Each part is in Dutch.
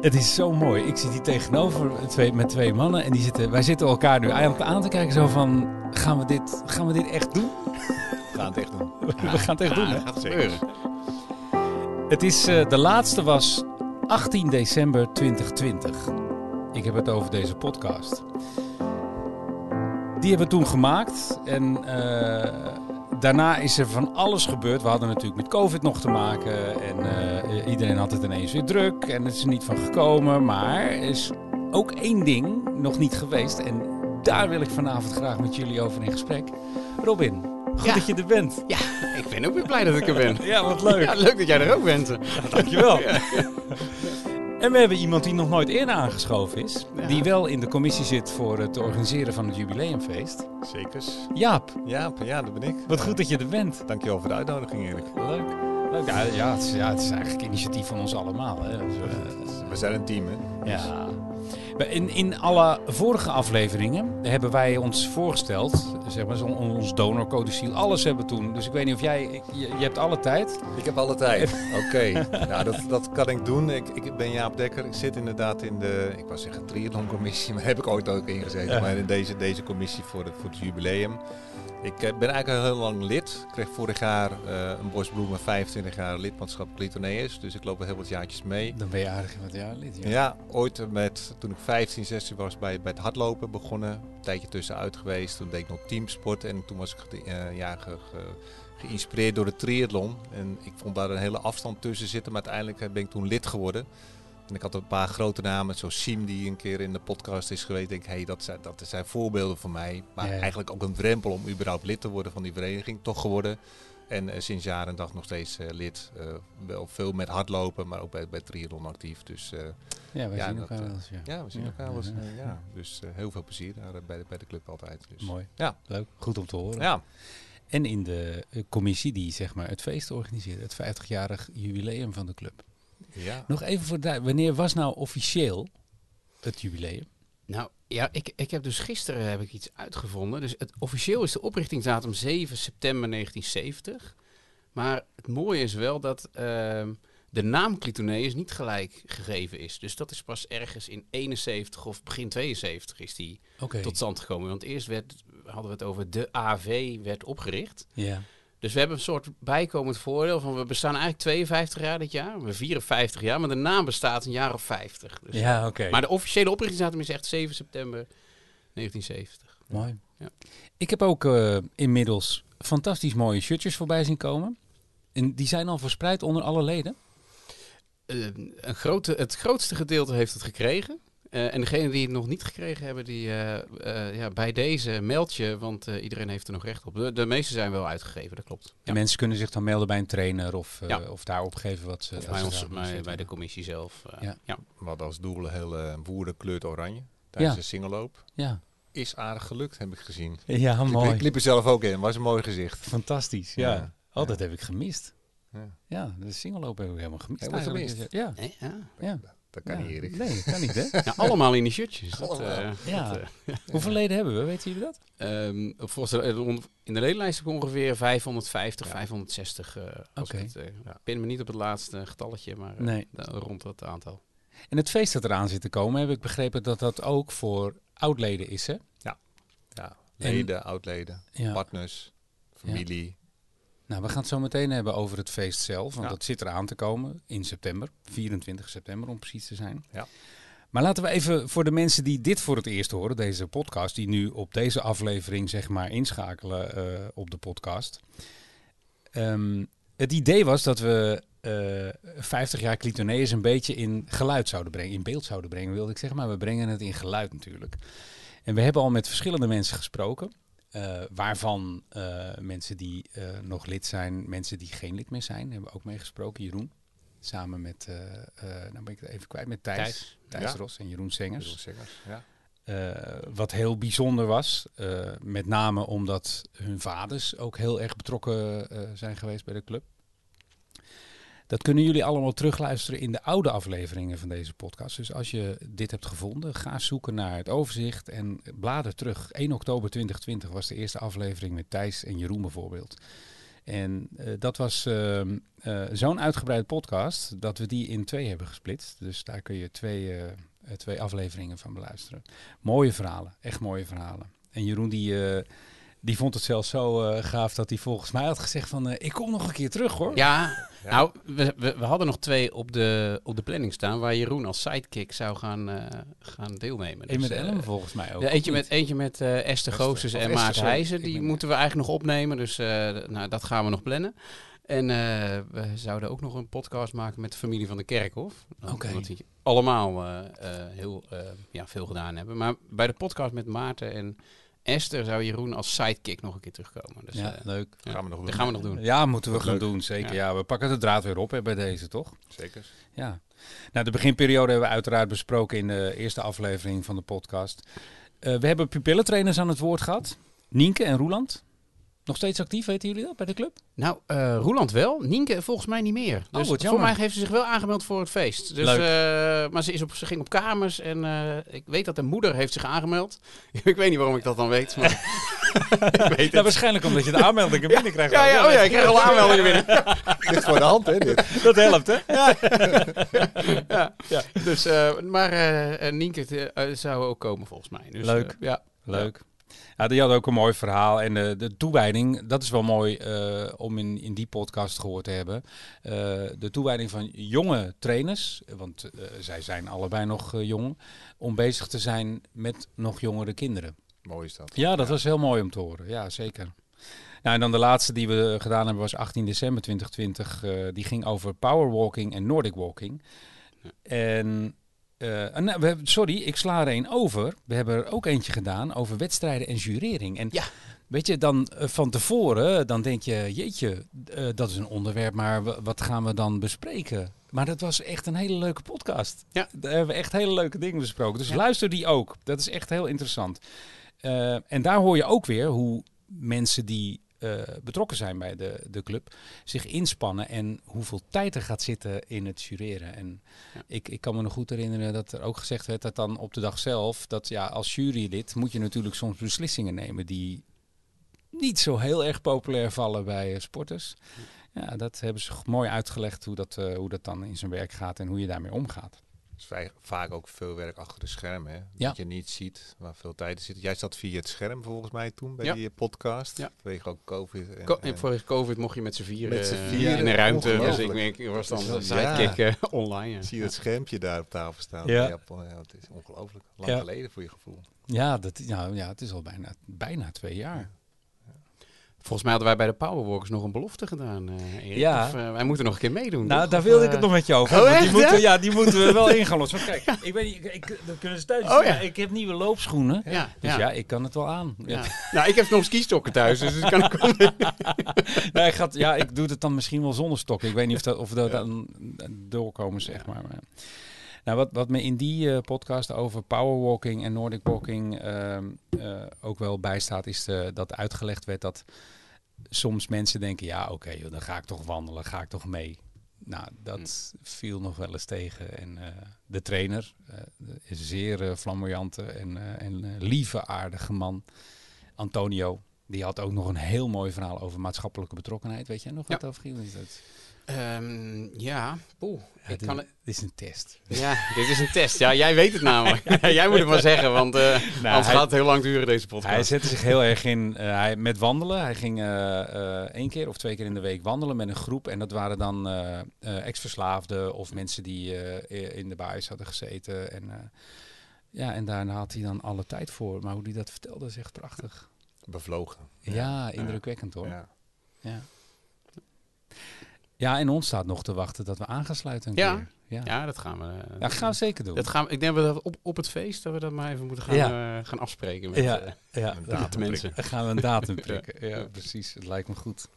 Het is zo mooi. Ik zit hier tegenover twee, met twee mannen en die zitten, wij zitten elkaar nu aan, aan te kijken zo van, gaan we dit, gaan we dit echt doen? We gaan het echt doen. we gaan het echt doen, hè? dat gaat gebeuren. Het is, eh, de laatste was 18 december 2020. Ik heb het over deze podcast. Die hebben we toen gemaakt en eh, daarna is er van alles gebeurd. We hadden natuurlijk met COVID nog te maken en eh, iedereen had het ineens weer druk en het is er niet van gekomen. Maar er is ook één ding nog niet geweest en daar wil ik vanavond graag met jullie over in gesprek. Robin, goed Ja. dat je er bent. Ja, ik ben ook weer blij dat ik er ben. Ja, wat leuk. Ja, leuk dat jij er ook bent. Dankjewel. En we hebben iemand die nog nooit eerder aangeschoven is. Die wel in de commissie zit voor het organiseren van het jubileumfeest. Zekers. Jaap, Ja, ja, dat ben ik. wat goed dat je er bent. Dankjewel voor de uitnodiging, Erik. Leuk. Leuk. Ja, ja, het is, ja, het is eigenlijk initiatief van ons allemaal. Hè. Dus, We zijn een team, hè? ja. In, in alle vorige afleveringen hebben wij ons voorgesteld, zeg maar, ons donorcodiciel, alles hebben we toen. Dus ik weet niet of jij, je, je hebt alle tijd. Ik heb alle tijd. Oké, nou dat, dat kan ik doen. Ik, ik ben Jaap Dekker. Ik zit inderdaad in de, ik wou zeggen triathloncommissie, maar heb ik ooit ook ingezeten. Ja. Maar in deze, deze commissie voor het, voor het jubileum. Ik eh, ben eigenlijk al heel lang lid. Ik kreeg vorig jaar eh, een bosbloemen 25 jaar lidmaatschap Clitoneus. Dus ik loop al heel wat jaartjes mee. Dan ben je aardig wat jaar lid. Ja, ooit met, toen ik 15, 16 was bij, bij het hardlopen begonnen. Een tijdje tussenuit geweest. Toen deed ik nog teamsport en toen was ik eh, ja, ge- ge- geïnspireerd door de triathlon. En ik vond daar een hele afstand tussen zitten. Maar uiteindelijk ben ik toen lid geworden. En ik had een paar grote namen, zoals Siem die een keer in de podcast is geweest. Denk, hey, dat, zijn, dat zijn voorbeelden voor mij. Maar Ja. eigenlijk ook een drempel om überhaupt lid te worden van die vereniging. Toch geworden. En eh, sinds jaar en dag nog steeds eh, lid. Eh, wel veel met hardlopen, maar ook bij, bij triathlon actief. Dus Ja, Ja, zien elkaar wel eens. Ja. ja, we zien elkaar wel eens. ja. Dus heel veel plezier daar bij, de, bij de club altijd. Dus. Mooi. Ja. Leuk. Goed om te horen. Ja. En in de commissie die zeg maar het feest organiseerde, het 50-jarig jubileum van de club. Ja. Nog even voor wanneer was nou officieel het jubileum? Nou, ja, ik, ik heb dus gisteren heb ik iets uitgevonden. Dus het, officieel is de oprichtingsdatum 7 september 1970. Maar het mooie is wel dat ehm, de naam Clitoneus niet gelijk gegeven is. Dus dat is pas ergens in 71 of begin 72 is die tot stand gekomen. Want eerst werd, hadden we het over de AV werd opgericht. Ja. Dus we hebben een soort bijkomend voordeel van we bestaan eigenlijk 52 jaar dit jaar. We vieren 50 jaar, maar de naam bestaat een jaar of 50. Dus Ja, oké. maar de officiële oprichtingsdatum is echt 7 september 1970. Mooi. Ja. Ik heb ook eh, inmiddels fantastisch mooie shirtjes voorbij zien komen. En die zijn al verspreid onder alle leden. Eh, een grote, het grootste gedeelte heeft het gekregen. Eh, en degenen die het nog niet gekregen hebben, die eh, eh, ja, bij deze meld je, want eh, iedereen heeft er nog recht op. De, de meeste zijn wel uitgegeven, dat klopt. En mensen kunnen zich dan melden bij een trainer of, eh, Ja. of daar opgeven wat ze... Of wat bij, ons, bij, bij de commissie zelf. eh, Ja. ja. Hadden als doel een hele woerde kleurt oranje. Tijdens Ja. de singelloop. Ja, Is aardig gelukt, heb ik gezien. ja mooi. Ik liep er zelf ook in. Was een mooi gezicht. Fantastisch, ja. Ja. Oh, dat heb ik gemist. Ja. Ja, de singelloop heb ik helemaal gemist. Helemaal gemist? Ja. Nee, ja. Ja. Dat kan Ja. niet, Erik. Nee, dat kan niet, hè? Ja, allemaal in die shirtjes. Dat, eh, Ja. dat, eh, Hoeveel leden hebben we? Weten jullie dat? Ehm, volgens de, eh, in de ledenlijst heb ik ongeveer 550, Ja. 560. eh als Oké. eh, Ja. ik pin me niet op het laatste getalletje, maar eh, Nee. da- rond dat aantal. En het feest dat eraan zit te komen, heb ik begrepen dat dat ook voor oud-leden is, hè? Ja. Leden, oudleden, Ja. partners, familie. Nou, we gaan het zo meteen hebben over het feest zelf, want Ja. dat zit eraan te komen in september, 24 september om precies te zijn. Ja. Maar laten we even voor de mensen die dit voor het eerst horen, deze podcast, die nu op deze aflevering zeg maar inschakelen eh, op de podcast. Ehm, het idee was dat we eh 50 jaar Clitoneus een beetje in geluid zouden brengen, in beeld zouden brengen, wilde ik zeggen, maar we brengen het in geluid natuurlijk. En we hebben al met verschillende mensen gesproken. Eh, waarvan eh, mensen die eh, nog lid zijn, mensen die geen lid meer zijn, hebben we ook meegesproken. Jeroen, samen met, nou ben ik het even kwijt, met Thijs, Thijs, Thijs. Ja. Ros en Jeroen Sengers. Jeroen Sengers, Ja. Wat heel bijzonder was, met name omdat hun vaders ook heel erg betrokken zijn geweest bij de club. Dat kunnen jullie allemaal terugluisteren in de oude afleveringen van deze podcast. Dus als je dit hebt gevonden, ga zoeken naar het overzicht en blader terug. 1 oktober 2020 was de eerste aflevering met Thijs en Jeroen bijvoorbeeld. En eh, dat was ehm, eh, zo'n uitgebreide podcast dat we die in twee hebben gesplitst. Dus daar kun je twee, eh, twee afleveringen van beluisteren. Mooie verhalen, echt mooie verhalen. En Jeroen die, die vond het zelfs zo eh, gaaf dat hij volgens mij had gezegd van... eh, ik kom nog een keer terug hoor. Ja, Ja. nou, we, we, we hadden nog twee op de, op de planning staan waar Jeroen als sidekick zou gaan, eh, gaan deelnemen. Met Dus, Ellen volgens mij ook. Ja, eentje met, eentje met eh, Esther Esther. Goossens en Maarten. Heijzen. Die moeten we eigenlijk nog opnemen. Dus eh, nou, dat gaan we nog plannen. En eh, we zouden ook nog een podcast maken met de familie van de Kerkhof. Oké. Omdat die allemaal eh, eh, heel eh, ja, veel gedaan hebben. Maar bij de podcast met Maarten en Esther zou Jeroen als sidekick nog een keer terugkomen. Dus ja, eh, leuk. ja, Gaan we nog dat doen. gaan we nog doen. Ja, moeten we gaan leuk. doen, zeker. Ja. Ja. we pakken de draad weer op hè, bij deze, toch? Zeker. Ja. Nou, de beginperiode hebben we uiteraard besproken in de eerste aflevering van de podcast. Eh, we hebben pupillentrainers aan het woord gehad. Nienke en Roeland. Nog steeds actief, weten jullie dat, bij de club? Nou, eh Roeland wel. Nienke volgens mij niet meer. Dus wat voor mij heeft ze zich wel aangemeld voor het feest. Dus, Leuk. eh, maar ze, is op, ze ging op kamers en eh, ik weet dat de moeder heeft zich aangemeld. ik weet niet waarom ik dat dan weet. Maar ik weet Ja, het. waarschijnlijk omdat je de aanmeldingen binnenkrijgt. Ja, ja, oh ja, ik krijg al aanmeldingen binnen. Ligt voor de hand, hè? Dit. Dat helpt, hè? ja. Dus, eh, maar Nienke zou ook komen volgens mij. Dus, Leuk. ja. Leuk. Ja, die had ook een mooi verhaal. En de, de toewijding, dat is wel mooi eh, om in, in die podcast gehoord te hebben. Eh, de toewijding van jonge trainers, want eh, zij zijn allebei nog jong, om bezig te zijn met nog jongere kinderen. Mooi is dat. Ja, dat was heel mooi om te horen. Ja, zeker. Nou, en dan de laatste die we gedaan hebben was 18 december 2020. eh, die ging over powerwalking en Nordic walking. En, eh, en nou, we hebben, sorry, ik sla er een over. We hebben er ook eentje gedaan over wedstrijden en jurering. En Ja. weet je, dan eh, van tevoren, dan denk je, jeetje, eh, dat is een onderwerp, maar wa- wat gaan we dan bespreken? Maar dat was echt een hele leuke podcast. Ja. Daar hebben we echt hele leuke dingen besproken. Dus Ja. luister die ook. Dat is echt heel interessant. En daar hoor je ook weer hoe mensen die eh, betrokken zijn bij de, de club zich inspannen en hoeveel tijd er gaat zitten in het jureren. En Ja. ik, ik kan me nog goed herinneren dat er ook gezegd werd dat dan op de dag zelf, dat ja, als jurylid moet je natuurlijk soms beslissingen nemen die niet zo heel erg populair vallen bij eh, sporters. Ja, dat hebben ze mooi uitgelegd hoe dat, eh, hoe dat dan in zijn werk gaat en hoe je daarmee omgaat. Is vrij, vaak ook veel werk achter de schermen. Hè? Ja. Dat je niet ziet waar veel tijd zit. Jij zat via het scherm volgens mij toen bij Ja. die podcast. Ja. Vanwege ook COVID. En, Co- en- voor COVID mocht je met z'n vieren, Met z'n eh, vieren, in de ruimte. Dus ik, ik was dan de sidekick eh, online. ja. zie je het schermpje daar op tafel staan. Ja. Japan. Het is ongelooflijk. Lang Ja. geleden voor je gevoel. Ja, dat, nou, ja het is al bijna, bijna twee jaar. Volgens mij hadden wij bij de Powerwalkers nog een belofte gedaan, eh Erik. Ja. Of, eh, wij moeten nog een keer meedoen. Nou, toch? daar wilde eh, ik het nog met je over. Oh, echt, die moeten, ja? die moeten we wel ingaan lossen. Want kijk, ik weet niet, ik, ik, dat kunnen ze thuis Oh, ja. Ik heb nieuwe loopschoenen. Ja, Dus ja. ja. ik kan het wel aan. Ja. Nou, ik heb nog skistokken thuis, dus dat kan ik wel Nee, ik gaat, ja, ik doe het dan misschien wel zonder stokken. Ik weet niet of, dat, of we dan doorkomen, zeg maar. maar nou, wat, wat me in die eh, podcast over powerwalking en Nordic walking ehm, eh, ook wel bijstaat, is dat uitgelegd werd dat soms mensen denken, ja oké, dan ga ik toch wandelen, ga ik toch mee. Nou, dat viel nog wel eens tegen. En eh, de trainer is een zeer eh, flamboyante en, en lieve, aardige man. Antonio, die had ook nog een heel mooi verhaal over maatschappelijke betrokkenheid. Weet jij nog wat over ging? Dat? Ehm, ja, poeh. Ja, ik dit, kan het... dit is een test. Ja, dit is een test. Ja, jij weet het namelijk. jij moet het maar zeggen, want eh anders hij- gaat het heel lang duren, deze podcast. Hij zette zich heel erg in eh, hij, met wandelen. Hij ging eh, eh, één keer of twee keer in de week wandelen met een groep. En dat waren dan eh, eh, ex-verslaafden of mensen die eh, in de baais hadden gezeten. En, eh, ja, en daarna had hij dan alle tijd voor. Maar hoe hij dat vertelde is echt prachtig. Bevlogen. Ja, indrukwekkend hoor. Ja. Ja. Ja, en ons staat nog te wachten dat we aangesluiten Ja. keer. Ja. Ja, dat gaan we... eh, Ja, gaan we zeker doen. dat gaan we, ik denk dat we op, op het feest dat we dat maar even moeten gaan, Ja. eh, gaan afspreken met, Ja. eh, ja, de mensen. Dan gaan we een datum prikken. Ja, precies. Het lijkt me goed.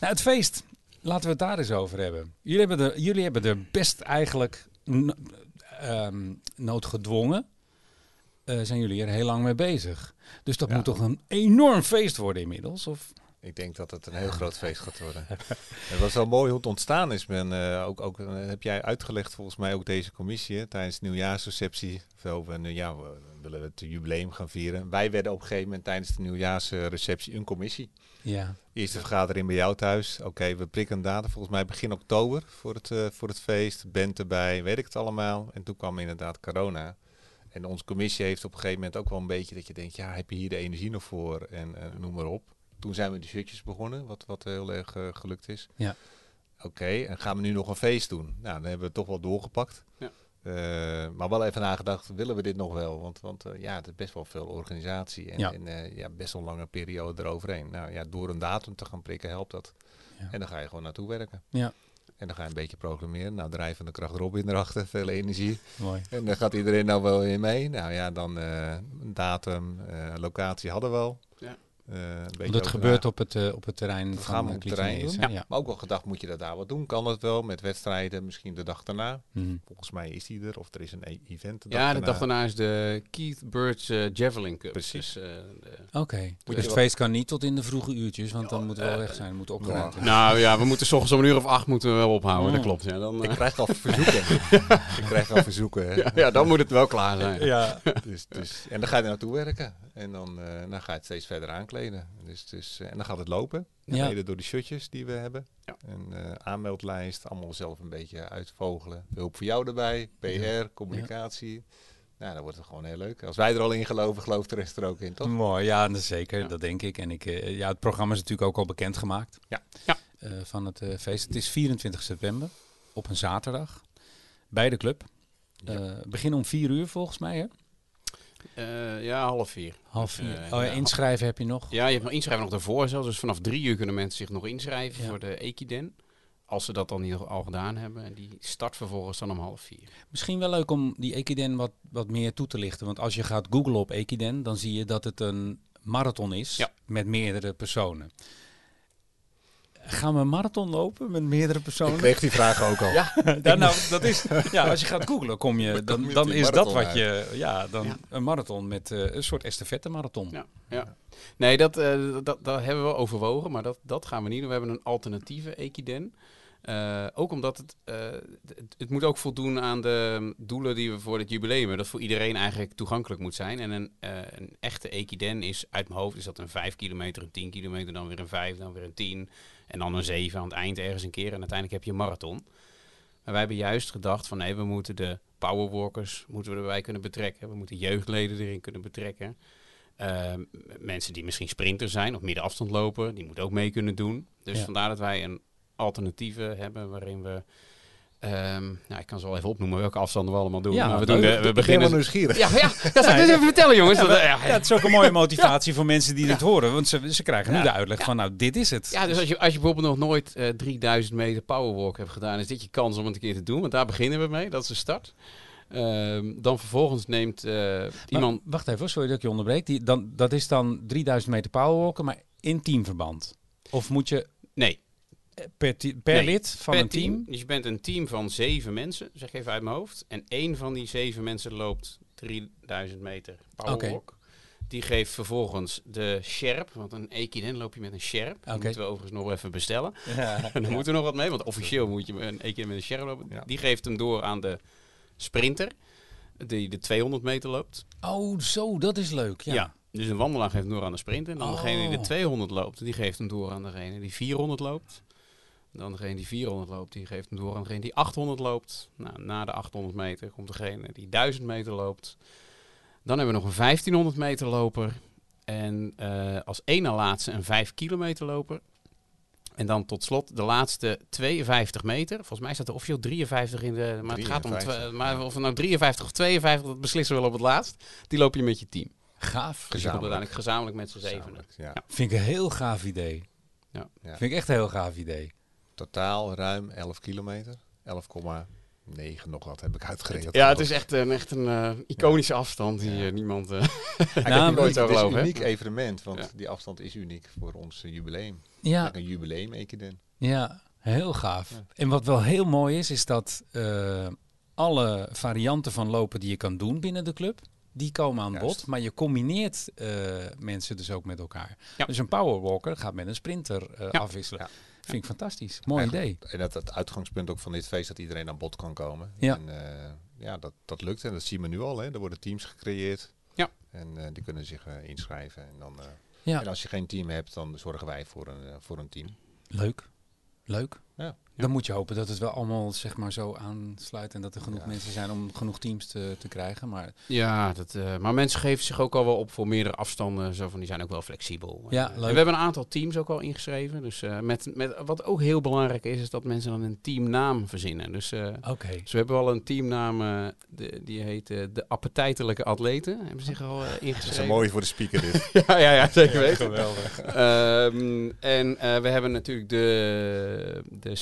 Nou, het feest. Laten we het daar eens over hebben. Jullie hebben er, jullie hebben er best eigenlijk ehm, noodgedwongen. zijn jullie er heel lang mee bezig. Dus dat moet toch een enorm feest worden inmiddels? Of? Ik denk dat het een heel groot feest gaat worden. het was wel mooi hoe het ontstaan is. Men, eh, ook, ook, eh, heb jij uitgelegd volgens mij ook deze commissie hè, tijdens de nieuwjaarsreceptie. Over, uh, ja, we willen het jubileum gaan vieren. Wij werden op een gegeven moment tijdens de nieuwjaarsreceptie een commissie. Ja. Eerste vergadering bij jou thuis. Oké, we prikken een datum. Volgens mij begin oktober voor het, uh, voor het feest. Bent erbij, weet ik het allemaal. En toen kwam inderdaad corona. En onze commissie heeft op een gegeven moment ook wel een beetje dat je denkt, ja, heb je hier de energie nog voor? En noem maar op. Toen zijn we de shirtjes begonnen, wat, wat heel erg uh, gelukt is. Ja. Oké, en gaan we nu nog een feest doen? Nou, dan hebben we het toch wel doorgepakt. Ja. Uh, maar wel even nagedacht, willen we dit nog wel? Want, want uh, ja, het is best wel veel organisatie en, Ja. en uh, ja, best wel lange periode eroverheen. Nou ja, door een datum te gaan prikken helpt dat. Ja. En dan ga je gewoon naartoe werken. Ja. En dan ga je een beetje programmeren. Nou, drijvende kracht Robin erachter, veel energie. Mooi. En dan gaat iedereen nou wel weer mee. Nou ja, dan uh, een datum, uh, locatie hadden we al. Ja. Uh, dat gebeurt na- op het, uh, op het terrein Dat van gaan we eh, op het terrein doen. Ja. Maar ook wel gedacht, moet je dat daar wat doen? Kan dat wel met wedstrijden, misschien de dag daarna? Mhm. Volgens mij is die er, of er is een e- event de dag Ja, de dag daarna is de Keith Birch eh, Javelin Cup. Precies. Dus, eh, Oké, je dus het feest kan niet tot in de vroege uurtjes, want dan Ja, moeten we wel eh, weg zijn, opgeruimd hebben. nou ja, we moeten s ochtends om een uur of acht moeten we wel ophouden. Oh. Dat klopt. Ja, dan, Ik eh, krijg al verzoeken. ik krijg al verzoeken. hè. ja, ja, dan moet het wel klaar zijn. Ja, Dus, dus, en dan ga je er naartoe werken. En dan, eh, dan ga je het steeds verder aankleden. Dus, dus, eh, en dan gaat het lopen. Ja. Mede door de shirtjes die we hebben. Ja. Een eh, aanmeldlijst. Allemaal zelf een beetje uitvogelen. Hulp voor jou erbij. PR, communicatie. Nou, dan wordt het gewoon heel leuk. Als wij er al in geloven, gelooft de rest er ook in, toch? mooi. Ja, dat zeker, Ja. dat denk ik. En ik, ja, het programma is natuurlijk ook al bekendgemaakt Ja. Ja. eh, van het feest. Het is 24 september, op een zaterdag, bij de club. Ja. Eh begin om 4 uur volgens mij, hè? Eh, ja, half vier. Half vier. eh, oh, ja, inschrijven heb je nog? Ja, je hebt nog inschrijven nog daarvoor zelfs. Dus vanaf drie uur kunnen mensen zich nog inschrijven Ja. voor de Equiden. Als ze dat dan niet al gedaan hebben. En die start vervolgens dan om half vier. Misschien wel leuk om die Equiden wat, wat meer toe te lichten. Want als je gaat googlen op Equiden, dan zie je dat het een marathon is Ja. met meerdere personen. Gaan we een marathon lopen met meerdere Ik personen? kreeg die vraag ook al. Ja. Ja, nou, dat is, ja, als je gaat googlen, kom je, Dan dan, is dat wat je, ja, dan Ja. een marathon met eh, een soort estafette marathon. Ja, ja. Nee, dat, eh, dat, dat hebben we overwogen, maar dat, dat gaan we niet doen. We hebben een alternatieve Equiden. Eh, ook omdat het, eh, het, het moet ook voldoen aan de doelen die we voor het jubileum hebben. Dat voor iedereen eigenlijk toegankelijk moet zijn. En een, eh, een echte Equiden is uit mijn hoofd is dat een 5 kilometer, een 10 kilometer, dan weer een 5, dan weer een 10. En dan een 7 aan het eind ergens een keer. En uiteindelijk heb je een marathon. Maar wij hebben juist gedacht van nee, we moeten de powerwalkers moeten we erbij kunnen betrekken. We moeten jeugdleden erin kunnen betrekken. Ehm, mensen die misschien sprinter zijn of middenafstand lopen, die moeten ook mee kunnen doen. Dus Ja. vandaar dat wij een alternatieve hebben waarin we... ehm, nou, ik kan ze wel even opnoemen welke afstanden we allemaal doen. Ja, maar we, doen de, we beginnen... nieuwsgierig. Ja, ja, dat zou ik dus even vertellen jongens. Ja, Dat- ja, ja, het is ook een mooie motivatie voor mensen die dit horen. Want ze, ze krijgen nu de uitleg van, nou, dit is het. Ja, dus als je, als je bijvoorbeeld nog nooit eh 3000 meter powerwalk hebt gedaan, is dit je kans om het een keer te doen. Want daar beginnen we mee, dat is de start. Ehm, dan vervolgens neemt Maar iemand... wacht even, sorry dat ik je onderbreek. Die, dan, dat is dan 3000 meter powerwalken, maar in teamverband. Of moet je Nee, per, per Nee, lid van per een team? Dus je bent een team van zeven mensen, zeg even uit mijn hoofd. En één van die zeven mensen loopt 3000 meter powerwalk. Die geeft vervolgens de sherp, want een Equiden loop je met een sherp. Die Oké. moeten we overigens nog even bestellen. Ja. En dan moet er nog wat mee, want officieel moet je een Equiden met een sherp lopen. Ja. Die geeft hem door aan de sprinter, die de 200 meter loopt. Oh, zo, dat is leuk. Ja. Dus een wandelaar geeft hem door aan de sprinter. En dan degene die de Oh. 200 loopt, die geeft hem door aan degene die 400 loopt. Dan degene die 400 loopt, die geeft hem door aan degene die 800 loopt. Nou, na de 800 meter komt degene die 1000 meter loopt. Dan hebben we nog een 1500 meter loper. En eh, als ene laatste een 5 kilometer loper. En dan tot slot de laatste 52 meter. Volgens mij staat er officieel 53 in de... Maar het gaat om... 53, Maar of het nou 53 of 52, dat beslissen we wel op het laatst. Die loop je met je team. Gaaf. Dus Gezamenlijk. uiteindelijk gezamenlijk met z'n zevenen. Ja. Ja. Vind ik een heel gaaf idee. Ja. Ja. Vind ik echt een heel gaaf idee. Totaal ruim 11 kilometer. 11,9 nog wat heb ik uitgerekend. Ja, het is echt een, echt een eh, iconische afstand die Ja. eh, niemand... eh, Eigenlijk Nou, nooit Het over is een uniek evenement, want Ja. die afstand is uniek voor ons jubileum. Ja, Een jubileum, Ekiden. ja heel gaaf. Ja. En wat wel heel mooi is, is dat eh, alle varianten van lopen die je kan doen binnen de club, die komen aan Juist. bod. Maar je combineert eh, mensen dus ook met elkaar. Ja. Dus een powerwalker gaat met een sprinter Ja. afwisselen. Vind ik fantastisch. Mooi Eigenlijk- idee. En dat het uitgangspunt ook van dit feest dat iedereen aan bod kan komen. Ja. En eh, ja, dat, dat lukt en dat zien we nu al. Hè. Er worden teams gecreëerd. Ja. En eh, die kunnen zich eh, inschrijven. En, dan, Ja. en als je geen team hebt, dan zorgen wij voor een, voor een team. Leuk. Leuk. Ja. Dan moet je hopen dat het wel allemaal zeg maar zo aansluit en dat er genoeg Ja. mensen zijn om genoeg teams te, te krijgen. Maar Ja, dat, eh, maar mensen geven zich ook al wel op voor meerdere afstanden. Zo van, die zijn ook wel flexibel. Ja, Eh, en we hebben een aantal teams ook al ingeschreven. Dus eh, met, met, wat ook heel belangrijk is, is dat mensen dan een teamnaam verzinnen. Dus, eh, oké. dus we hebben wel een teamnaam, eh, de, die heet eh, de Appetijtelijke Atleten. Hebben zich al eh, Dat ingeschreven. is mooi voor de speaker dit. ja, ja, ja, zeker weten. Geweldig. Ehm, en eh, we hebben natuurlijk de, de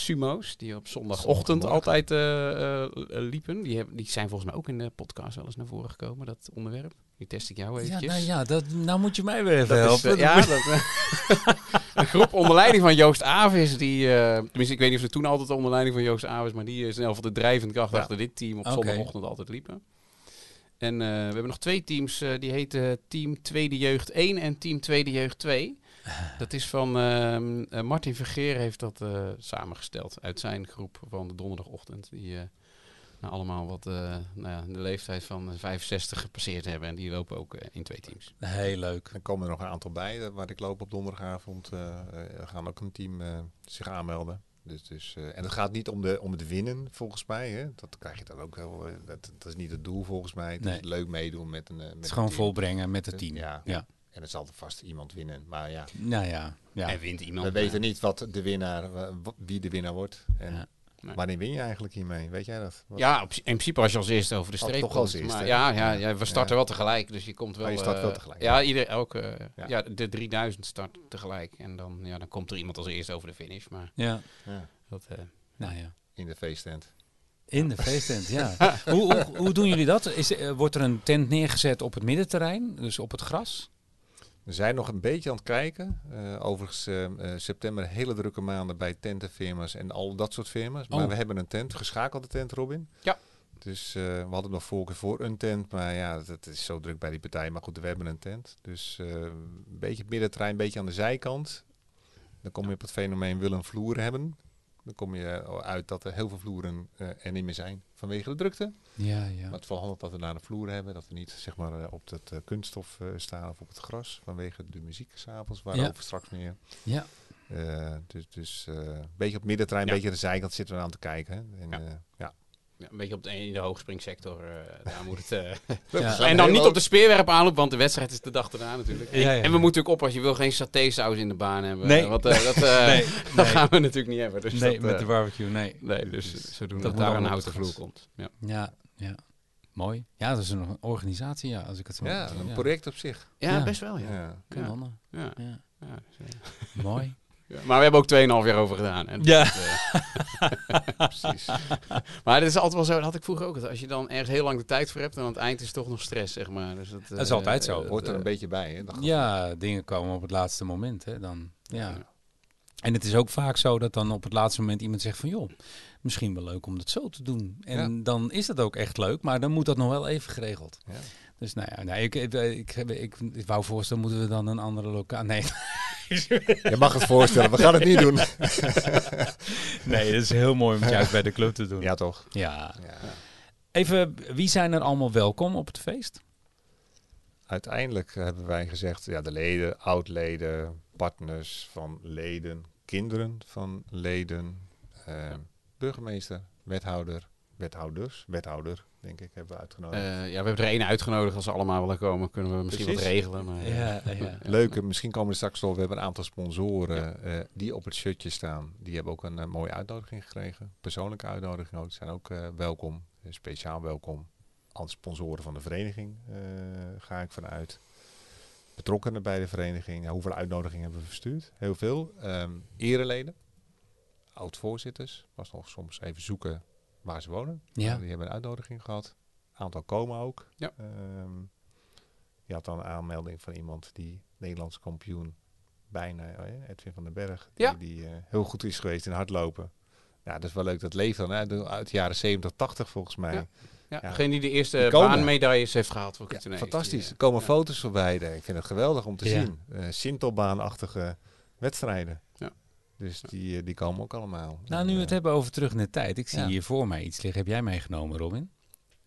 die op zondagochtend altijd eh, eh, liepen. Die, die zijn volgens mij ook in de podcast wel eens naar voren gekomen, dat onderwerp. Die test ik jou Ja, eventjes. nou ja, dat, nou moet je mij weer even Dat helpen. eh, ja, dat, eh, een groep onder leiding van Joost Avis, die, eh, tenminste ik weet niet of ze toen altijd onder leiding van Joost Avis, maar die is in geval de drijvende kracht Ja. achter dit team op zondagochtend altijd liepen. En eh, we hebben nog twee teams, eh, die heten Team Tweede Jeugd 1 en Team Tweede Jeugd 2. Dat is van ehm, eh, Martin Vergeer heeft dat eh, samengesteld uit zijn groep van de donderdagochtend. Die eh, nou, allemaal wat nou ja, de leeftijd van eh, 65 gepasseerd hebben. En die lopen ook in twee teams. Heel leuk. Er komen er nog een aantal bij waar ik loop op donderdagavond. gaan ook een team zich aanmelden. Dus, dus, en het gaat niet om, de, om het winnen, volgens mij. Hè. Dat krijg je dan ook wel. dat, dat is niet het doel, volgens mij. Het Nee. is leuk meedoen met een. met Het is gewoon team. volbrengen met het team. Ja. Ja. En er zal er vast iemand winnen. Maar ja, Nou ja, ja. En wint iemand. we weten niet wat de winnaar, wie de winnaar wordt. En Ja. Nee. wanneer win je eigenlijk hiermee? Weet jij dat? Wat- Ja, op- in principe als je als eerste over de Oh, streep toch komt. als eerste, maar ja, ja, we starten Ja. wel tegelijk, dus je komt wel... Oh, je start eh, wel tegelijk, Ja, ja. ieder, elke, ja. Ja. de 3000 start tegelijk. En dan, ja, dan komt er iemand als eerste over de finish. Maar ja. Ja, dat... eh, Nou ja. in de feesttent. In de feesttent, ja. hoe, hoe, hoe doen jullie dat? Is, eh, wordt er een tent neergezet op het middenterrein, dus op het gras? We zijn nog een beetje aan het kijken. Eh, overigens, eh, eh, september hele drukke maanden bij tentenfirma's en al dat soort firma's. Maar Oh. we hebben een tent, geschakelde tent, Robin. Ja. Dus we hadden nog voorkeur voor een tent, maar ja, dat is zo druk bij die partij. Maar goed, we hebben een tent. Dus een beetje het middenterrein, een beetje aan de zijkant. Dan kom je op het fenomeen willen een vloer hebben. Dan kom je uit dat er heel veel vloeren er niet meer zijn vanwege de drukte. Ja, ja. Maar het is wel handig dat we daar een vloer hebben. Dat we niet zeg maar, eh, op het eh, kunststof eh, staan of op het gras. Vanwege de muziek s'avonds, waarover straks meer. Ja, Eh, dus dus eh, een beetje op middenterrein, een Ja. beetje aan de zijkant zitten we aan te kijken. En, Ja. ja. Ja. een beetje op de, in de hoogspringssector, eh, daar moet het... eh, Ja. en dan niet op de speerwerp aanloop, want de wedstrijd is de dag erna natuurlijk. Ja, ja. En we moeten natuurlijk oppassen, je wil geen satésaus in de baan hebben. Nee. Want eh, dat, eh, nee, dat nee. gaan we natuurlijk niet hebben. Dus nee dat, met de barbecue, nee. Nee, dus zodoende dat dat, daar een op houten vloer komt. Ja. Ja, ja. Mooi. Ja, dat is een organisatie, ja, als ik het zo ja, een project op zich. Ja, Ja. best wel, ja. Ja. Ja. Ja. ja, dus, Mooi. ja. Maar we hebben ook 2,5 jaar over gedaan. En Ja. dat, eh, Precies. maar het is altijd wel zo, dat had ik vroeger ook. Als je dan ergens heel lang de tijd voor hebt, dan aan het eind is het toch nog stress, zeg maar. Dus dat, Dat is eh, altijd zo. eh, Hoort er eh, een beetje bij. Hè? Dat Ja, dingen komen op het laatste moment, hè, dan. Ja. Ja. En het is ook vaak zo dat dan op het laatste moment iemand zegt van... joh, misschien wel leuk om dat zo te doen. En dan is dat ook echt leuk, maar dan moet dat nog wel even geregeld. Ja. Dus nou ja, ik, ik, ik, ik wou voorstellen, moeten we dan een andere locatie... Nee, Je mag het voorstellen, we gaan het niet doen. nee, het is heel mooi om het juist bij de club te doen. Ja, toch? ja. Ja. Even, wie zijn er allemaal welkom op het feest? Uiteindelijk hebben wij gezegd, ja, de leden, oud-leden, partners van leden, kinderen van leden, eh, burgemeester, wethouder, wethouders, wethouder, denk ik, hebben we uitgenodigd. eh, ja, we hebben er één uitgenodigd. Als ze allemaal willen komen, kunnen we misschien Precies. wat regelen. Maar, eh, Ja, ja. Leuke, misschien komen er straks wel. We hebben een aantal sponsoren eh, die op het shirtje staan. Die hebben ook een mooie uitnodiging gekregen. Persoonlijke uitnodiging ook. Zijn ook eh, welkom. Speciaal welkom. Als sponsoren van de vereniging eh, ga ik vanuit. Betrokkenen bij de vereniging. Ja, hoeveel uitnodigingen hebben we verstuurd? Heel veel. Ehm ereleden. Oud-voorzitters. Was nog soms even zoeken waar ze wonen. Ja. Maar die hebben een uitnodiging gehad. Aantal komen ook. Ja. Ehm, je had dan een aanmelding van iemand die Nederlands kampioen bijna, eh, Edwin van den Berg, die, Ja. die eh, heel goed is geweest in hardlopen. Ja, dat is wel leuk. Dat leeft dan hè, uit de jaren 70, 80 volgens mij. Ja. Ja, Ja. Degene die de eerste baanmedailles heeft gehaald voor Ja, fantastisch. Die, Er komen foto's voorbij. Ik vind het geweldig om te zien. Eh Sintelbaanachtige wedstrijden. Dus die, eh, die komen ook allemaal. Nou, nu we het Eh, hebben over terug in de tijd. Ik zie Ja. hier voor mij iets liggen. Heb jij meegenomen, Robin?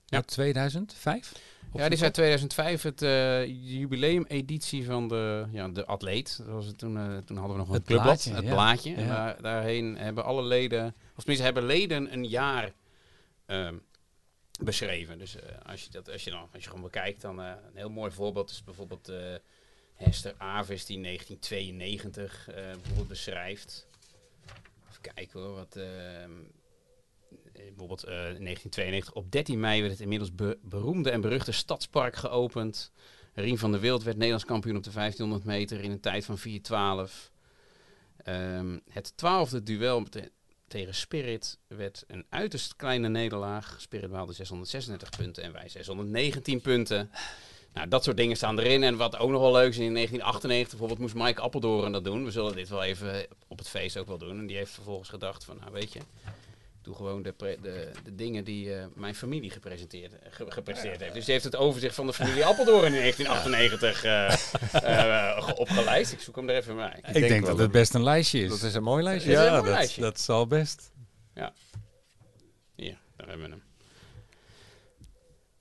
Ja. Uit 2005? Ja, dit is uit 2005 het eh jubileumeditie van de, ja, de atleet. Dat was het toen, eh, toen hadden we nog een Het clubblad, blaadje, het ja. blaadje. En daar, daarheen hebben alle leden, of tenminste hebben leden een jaar ehm, beschreven. Dus eh, als, je dat, als, je dan, als je gewoon bekijkt, dan een heel mooi voorbeeld is bijvoorbeeld eh, Hester Avis die 1992 eh, bijvoorbeeld beschrijft. Even kijken hoor, wat... ehm, eh, bijvoorbeeld eh, in 1992 op 13 mei werd het inmiddels be- beroemde en beruchte Stadspark geopend. Rien van der Wild werd Nederlands kampioen op de 1500 meter in een tijd van 4.12. Ehm, het twaalfde duel te- tegen Spirit werd een uiterst kleine nederlaag. Spirit behaalde 636 punten en wij 619 punten. Nou, dat soort dingen staan erin. En wat ook nog wel leuk is, in 1998 bijvoorbeeld moest Mike Appeldoorn dat doen. We zullen dit wel even op het feest ook wel doen. En die heeft vervolgens gedacht van, nou weet je, ik doe gewoon de, de, de dingen die eh, mijn familie gepresenteerd, ge- gepresteerd heeft. Dus die heeft het overzicht van de familie Appeldoorn in 1998 eh, eh, ge- opgelijst. Ik zoek hem er even bij. Ik, denk dat het best een lijstje is. Dat is een mooi lijstje. is een ja, mooi dat, lijstje. dat zal best. Hier, daar hebben we hem.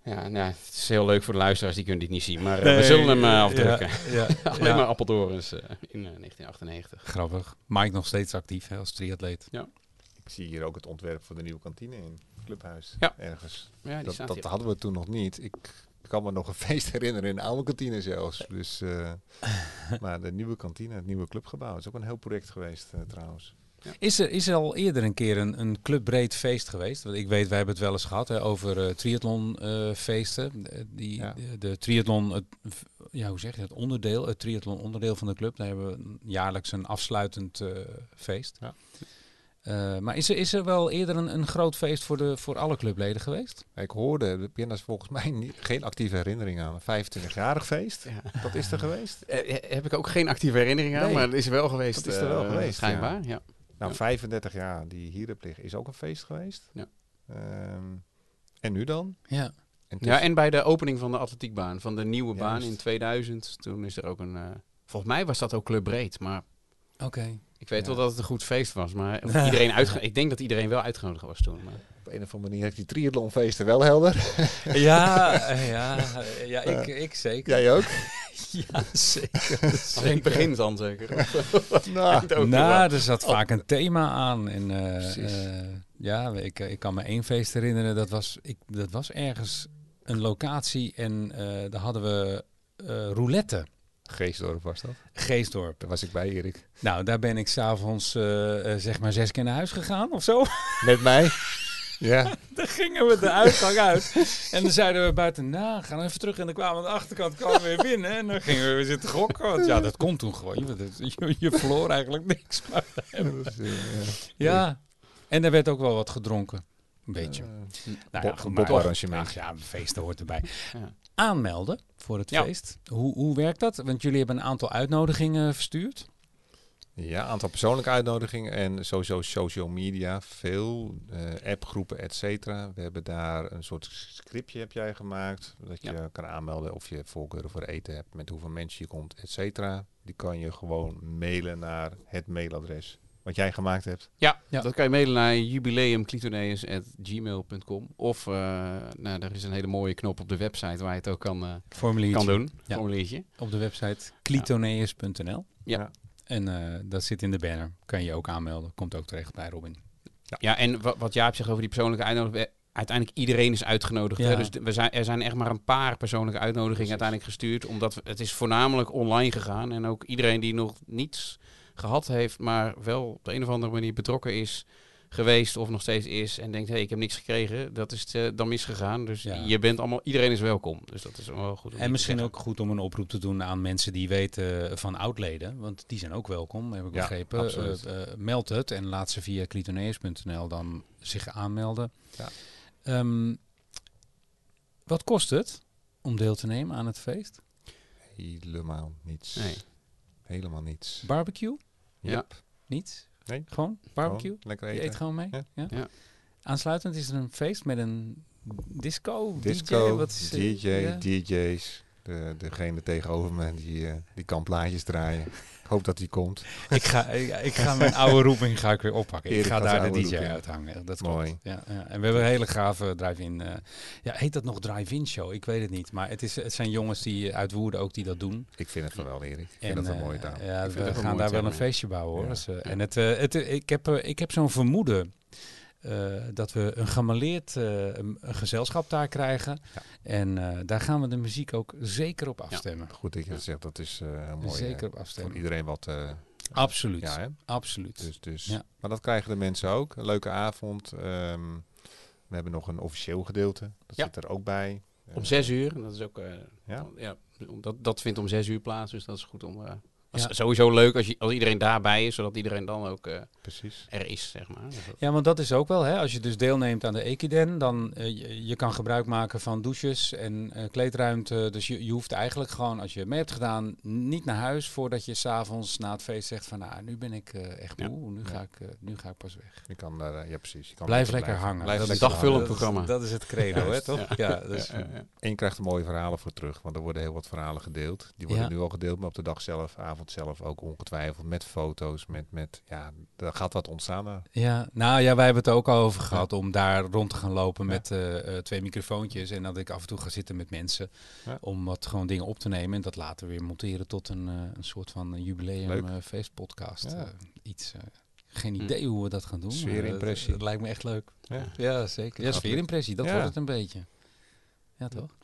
Ja, nou, het is heel leuk voor de luisteraars, die kunnen dit niet zien. Maar eh, we zullen hem eh, ja, afdrukken. Ja, Alleen ja. maar Appeldoorns eh, in eh, 1998. Grappig. Mike nog steeds actief hè, als triatleet. Ik zie hier ook het ontwerp voor de nieuwe kantine in het clubhuis. Ja. Ergens. Ja, die Dat, dat hadden we toen nog niet. Ik kan me nog een feest herinneren in de oude kantine zelfs. Dus, eh, maar de nieuwe kantine, het nieuwe clubgebouw, is ook een heel project geweest eh, Is er, is er al eerder een keer een, een clubbreed feest geweest? Want ik weet, wij hebben het wel eens gehad hè, over eh triathlonfeesten. die, Ja. de, de triathlon, het, ja, hoe zeg je het, onderdeel, het triathlon onderdeel van de club. Daar hebben we jaarlijks een afsluitend eh, feest. Ja. Eh, maar is er, is er wel eerder een, een groot feest voor, de, voor alle clubleden geweest? Ik hoorde, de pianist volgens mij niet, geen actieve herinnering aan. Een 25-jarig feest, Ja. dat is er geweest. Eh, eh, heb ik ook geen actieve herinnering aan, Nee. maar het is er wel geweest. Dat is er wel eh, geweest, Schijnbaar, ja. Nou, Ja. 35 jaar die hier heb liggen is ook een feest geweest. Ja. Ehm, en nu dan? Ja. En Ja, en bij de opening van de atletiekbaan, van de nieuwe baan in 2000, toen is er ook een... eh, volgens mij was dat ook clubbreed, maar Oké. ik weet Ja. wel dat het een goed feest was. Maar iedereen uitge- ik denk dat iedereen wel uitgenodigd was toen. Maar. op een of andere manier heeft die triathlonfeesten wel helder. Ja, ja, ja ik, ik zeker. Jij ook? Ja, zeker. Alleen het begin dan zeker. nou. Nou, er zat vaak een thema aan. En eh, Precies. eh, ja, ik, ik kan me één feest herinneren. Dat was, ik, dat was ergens een locatie en eh, daar hadden we eh, roulette. Geestdorp was dat. Geestdorp. Daar was ik bij, Erik. Nou, daar ben ik s'avonds eh eh, zeg maar zes keer naar huis gegaan of zo. Met mij? Ja. dan gingen we de uitgang uit. En dan zeiden we buiten, nou, gaan we even terug. En dan kwamen we aan de achterkant kwamen we weer binnen. En dan gingen we weer zitten gokken. Want ja, dat kon toen gewoon. Je, je, je verloor eigenlijk niks. Maar, eh, ja, en er werd ook wel wat gedronken. Een beetje. eh, Nou Bob- goed. Ach ja, feesten hoort erbij. Ja. Aanmelden voor het Ja. feest. Hoe, hoe werkt dat? Want jullie hebben een aantal uitnodigingen verstuurd. Ja, aantal persoonlijke uitnodigingen en sowieso social media, veel eh, appgroepen, et cetera. We hebben daar een soort scriptje heb jij gemaakt, dat je Ja. kan aanmelden of je voorkeuren voor eten hebt, met hoeveel mensen je komt, et cetera. Die kan je gewoon mailen naar het mailadres wat jij gemaakt hebt. Ja, Ja. dat kan je mailen naar jubileumclitoneus.gmail.com. Of eh, nou, er is een hele mooie knop op de website waar je het ook kan, eh, Formuliertje kan doen. Ja. Formuliertje. op de website clitoneus.nl. Ja. En eh, dat zit in de banner. Kan je ook aanmelden. Komt ook terecht bij Robin. Ja, en wa- wat Jaap zegt over die persoonlijke uitnodiging. Uiteindelijk iedereen is uitgenodigd. Ja. Hè? Dus we zijn, er zijn echt maar een paar persoonlijke uitnodigingen uiteindelijk gestuurd. Omdat we- het is voornamelijk online gegaan. En ook iedereen die nog niets gehad heeft, maar wel op de een of andere manier betrokken is geweest of nog steeds is en denkt, hé, hey, ik heb niks gekregen, dat is eh, dan misgegaan. Dus Ja. je bent allemaal, iedereen is welkom. Dus dat is wel goed. En misschien ook goed om een oproep te doen aan mensen die weten van oudleden. Want die zijn ook welkom, heb ik Ja, begrepen. Eh, eh, meld het en laat ze via clitoneus.nl dan zich aanmelden. Ja. Ehm, wat kost het om deel te nemen aan het feest? Helemaal niets. Nee. Helemaal niets. Barbecue? Ja. Yep. Niets? Nee. Gewoon barbecue? Gewoon lekker Je eten. eet gewoon mee? Ja. Ja. Ja. Aansluitend is er een feest met een disco, Disco, DJ, wat is, DJ? DJ's. De, degene tegenover me die, eh, die kan plaatjes draaien. Ik hoop dat die komt. Ik ga, ik, ik ga mijn oude roeping ga ik weer oppakken. Ik ga daar de DJ roeping. uithangen. Dat Mooi. klopt. Ja, ja. En we hebben een hele gave drive-in. eh, ja, heet dat nog drive-in show? Ik weet het niet. Maar het, is, het zijn jongens die uit Woerden ook die dat doen. Ik vind het van wel, Erik. Ik vind En, dat een eh, mooie taal. Ja, we gaan daar wel een feestje bouwen hoor. Ja. Dus, En het, het, ik heb, ik heb zo'n vermoeden eh, dat we een gemaleerd eh, een, een gezelschap daar krijgen. Ja. En eh, daar gaan we de muziek ook zeker op afstemmen. Goed dat je dat zegt. Dat is eh mooi. zeker op voor afstemmen. iedereen wat... eh, Absoluut. ja, hè? Absoluut. Dus, dus. Ja. Maar dat krijgen de mensen ook. Een leuke avond. Ehm, we hebben nog een officieel gedeelte. Dat Ja. zit er ook bij. Om zes uur. Dat is ook. eh, Ja? ja, dat, dat vindt om zes uur plaats. Dus dat is goed om. Eh, Ja. sowieso leuk als, je, als iedereen daarbij is, zodat iedereen dan ook eh, Precies. er is, zeg maar. Dus Ja, want dat is ook wel, hè, als je dus deelneemt aan de Equiden, dan uh, je, je, kan gebruik maken van douches en uh, kleedruimte. Dus je, je, hoeft eigenlijk gewoon, als je mee hebt gedaan, niet naar huis voordat je s'avonds na het feest zegt van, nou, nu ben ik uh, echt moe, ja. nu, ja. ga ik, nu ga ik pas weg. Je kan daar, ja precies. Je kan Blijf lekker blijven. hangen. Blijf dat is een lekker dagvullend programma. Dat is het credo, hè, toch? Ja, ja, dus, ja, ja. En je krijgt er mooie verhalen voor terug, want er worden heel wat verhalen gedeeld. Die worden Ja. nu al gedeeld, maar op de dag zelf, avond zelf ook ongetwijfeld. Met foto's, met, met ja, er gaat wat ontstaan daar. Ja, nou ja, wij hebben het ook al over gehad om daar rond te gaan lopen Ja. met eh, eh, twee microfoontjes. En dat ik af en toe ga zitten met mensen Ja. om wat gewoon dingen op te nemen. En dat later weer monteren tot een, eh, een soort van jubileum eh, feestpodcast. Ja. Eh, iets, eh, geen Hm. idee hoe we dat gaan doen. Sfeerimpressie. Dat, dat lijkt me echt leuk. Ja. Ja, zeker. Ja, sfeerimpressie, dat Ja. wordt het een beetje. Ja, toch?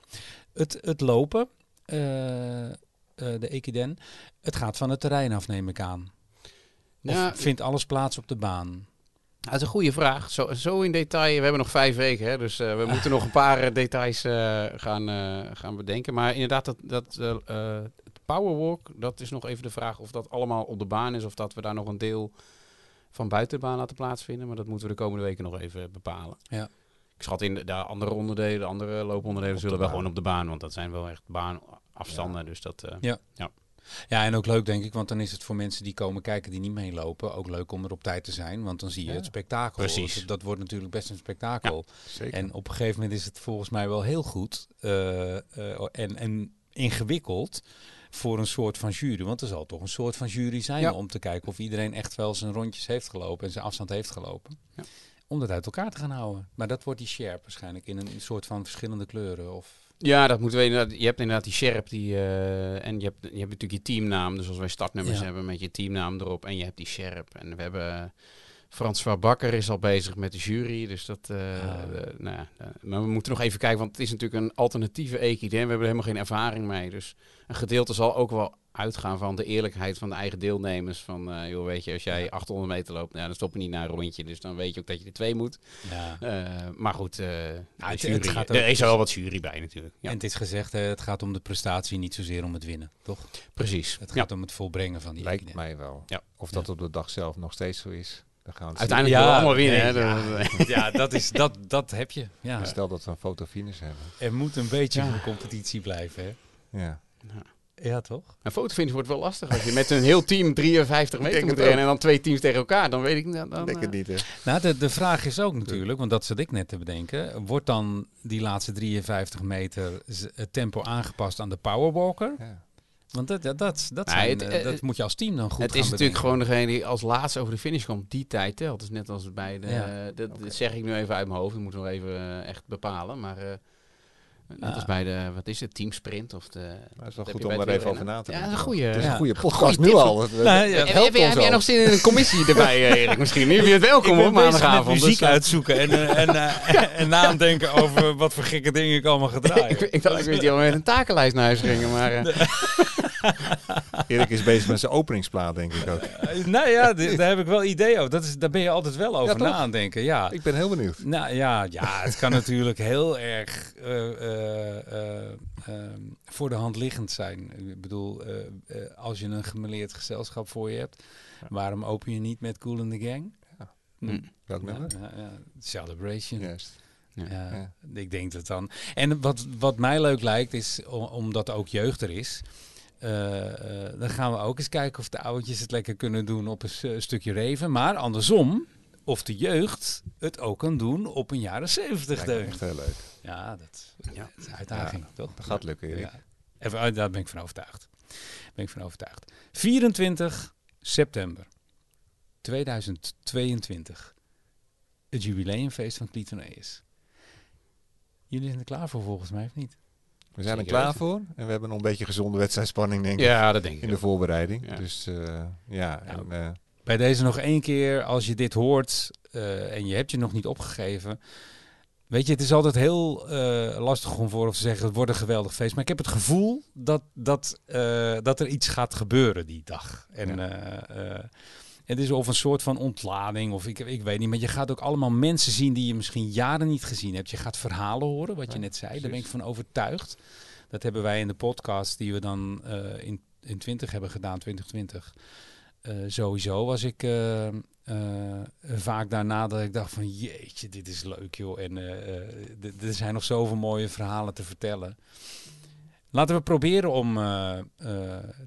Het, het lopen, eh, eh, de Equiden, het gaat van het terrein af, neem ik aan. Of Ja, vindt alles plaats op de baan? Dat is een goede vraag. Zo, zo in detail. We hebben nog vijf weken, hè, dus eh, we moeten nog een paar eh, details eh, gaan, eh, gaan bedenken. Maar inderdaad, dat, dat, eh, eh, het Powerwalk, dat is nog even de vraag of dat allemaal op de baan is. Of dat we daar nog een deel van buiten de baan laten plaatsvinden. Maar dat moeten we de komende weken nog even bepalen. Ja. Ik schat in de, de andere onderdelen, de andere looponderdelen Op de zullen wel baan. gewoon op de baan. Want dat zijn wel echt baanafstanden. Dus dat... eh, Ja, en ook leuk denk ik, want dan is het voor mensen die komen kijken die niet meelopen ook leuk om er op tijd te zijn, want dan zie je Ja. het spektakel. Precies. Dat, dat wordt natuurlijk best een spektakel. Zeker. En op een gegeven moment is het volgens mij wel heel goed eh, eh, en, en ingewikkeld voor een soort van jury. Want er zal toch een soort van jury zijn Ja. om te kijken of iedereen echt wel zijn rondjes heeft gelopen en zijn afstand heeft gelopen. Ja. Om dat uit elkaar te gaan houden. Maar dat wordt die sharp waarschijnlijk in een soort van verschillende kleuren. Of Ja, dat moeten we inderdaad. Je hebt inderdaad die Sherp die, eh, en je hebt, je hebt natuurlijk je teamnaam. Dus als wij startnummers Ja. hebben met je teamnaam erop. En je hebt die Sherp. En we hebben eh, François Bakker is al bezig met de jury. Dus dat. eh, Ah. nou, ja, maar we moeten nog even kijken, want het is natuurlijk een alternatieve EKD. En we hebben er helemaal geen ervaring mee. Dus een gedeelte zal ook wel uitgaan van de eerlijkheid van de eigen deelnemers. Van, eh, joh, weet je, als jij 800 meter loopt, nou, dan stop je niet naar een rondje. Dus dan weet je ook dat je er twee moet. ja. Eh, maar goed, eh, de het- jury, het gaat ook- er is er wel wat jury bij natuurlijk. Ja, En het is gezegd, het gaat om de prestatie, niet zozeer om het winnen, toch? precies. Het Ja. gaat om het volbrengen van die Lijkt mij wel. Ja. Of dat op de dag zelf nog steeds zo is. Dan gaan we Uiteindelijk Ja, allemaal winnen. nee, hè, ja. dat- Ja, dat, is, dat, dat heb je. Ja. Stel dat we een fotofinish hebben. Er moet een beetje Ja. van competitie blijven, hè? Ja. Ja, toch? Een fotofinish wordt wel lastig als je met een heel team 53 meter moet het rennen en dan twee teams tegen elkaar. Dan weet ik. Dan, Ik denk eh, het niet, hè. Nou, de, de vraag is ook natuurlijk, want dat zat ik net te bedenken. Wordt dan die laatste 53 meter het tempo aangepast aan de powerwalker? Ja. Want dat, dat, dat, dat, Nee, zijn, het- eh, dat het- moet je als team dan goed het gaan is natuurlijk gewoon degene die als laatste over de finish komt. Die tijd telt. Dus net als bij de... Ja. dat, zeg ik nu even uit mijn hoofd. Dat moeten we nog even eh, echt bepalen. Maar eh, net Ah. als bij de... Wat is het? Teamsprint of de... Het is wel Dat goed om daar even over na te Ja, denken. dat is een goeie- Het is Ja. een goede Goeie podcast nu al. Dat, Nou, ja. dat heb, jij- heb nog zin in een commissie erbij, eh, Erik? Misschien. Nu heb je het welkom ik ben op maandagavond. muziek dus, eh, uitzoeken en, eh, en, eh, en nadenken over wat voor gekke dingen ik allemaal ga draaien. ik, ik dacht ik al met een takenlijst naar huis gingen, maar... Erik is bezig met zijn openingsplaat, denk ik ook. Eh, nou ja, daar heb ik wel idee over. Dat is, daar ben je altijd wel over na aan denken. Ja. Ik ben heel benieuwd. Nou ja, ja, het kan natuurlijk heel erg eh, eh, eh, ehm, voor de hand liggend zijn. Ik bedoel, eh, eh, als je een gemeleerd gezelschap voor je hebt, Ja. waarom open je niet met Cool in the Gang? Ja. Hm. Welk nummer? ja, ja. Celebration. Juist. Ja. Ja, Ja. Ik denk dat dan. En wat, wat mij leuk lijkt, is om- omdat ook jeugd er is. Eh, eh, dan gaan we ook eens kijken of de oudjes het lekker kunnen doen op een stukje reven. Maar andersom, of de jeugd het ook kan doen op een jaren 70 Lijkt me deun. echt heel leuk. Ja, dat, Ja. dat is een uitdaging, toch? Dat gaat lukken, Erik. Ja. Even, uit- daar ben ik van overtuigd. Ben ik van overtuigd. 24 september 2022. Het jubileumfeest van Clitoneus. Jullie zijn er klaar voor volgens mij, of niet? We zijn er klaar voor. En we hebben nog een beetje gezonde wedstrijdspanning, denk ik. Ja, dat denk ik. In de voorbereiding. Ja. Dus eh, ja, Nou, en, eh, Bij deze nog één keer, als je dit hoort eh, en je hebt je nog niet opgegeven. Weet je, het is altijd heel lastig om voor te zeggen, het wordt een geweldig feest. Maar ik heb het gevoel dat, dat, dat er iets gaat gebeuren die dag. En Ja. Het is of een soort van ontlading, of ik, ik weet niet. Maar je gaat ook allemaal mensen zien die je misschien jaren niet gezien hebt. Je gaat verhalen horen, wat je Ja, net zei. Daar ben ik van overtuigd. Dat hebben wij in de podcast die we dan eh, in, in 20 hebben gedaan, 2020. Eh, sowieso was ik eh, vaak daarna dat ik dacht van jeetje, dit is leuk joh. En er zijn nog zoveel mooie verhalen te vertellen. Laten we proberen om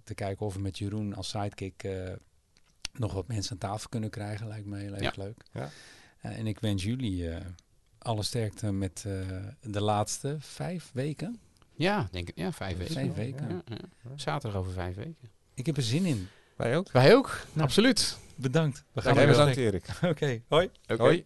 te kijken of we met Jeroen als sidekick nog wat mensen aan tafel kunnen krijgen. Lijkt me heel erg leuk. Ja. Eh, en ik wens jullie eh, alle sterkte met eh, de laatste vijf weken. Ja, denk ik. Ja, vijf weken. Vijf weken. Ja, ja. Zaterdag over vijf weken. Ik heb er zin in. wij ook. Wij ook. Absoluut. Bedankt. We Jij weer bedankt. Erik. Oké, hoi. Oké. Hoi.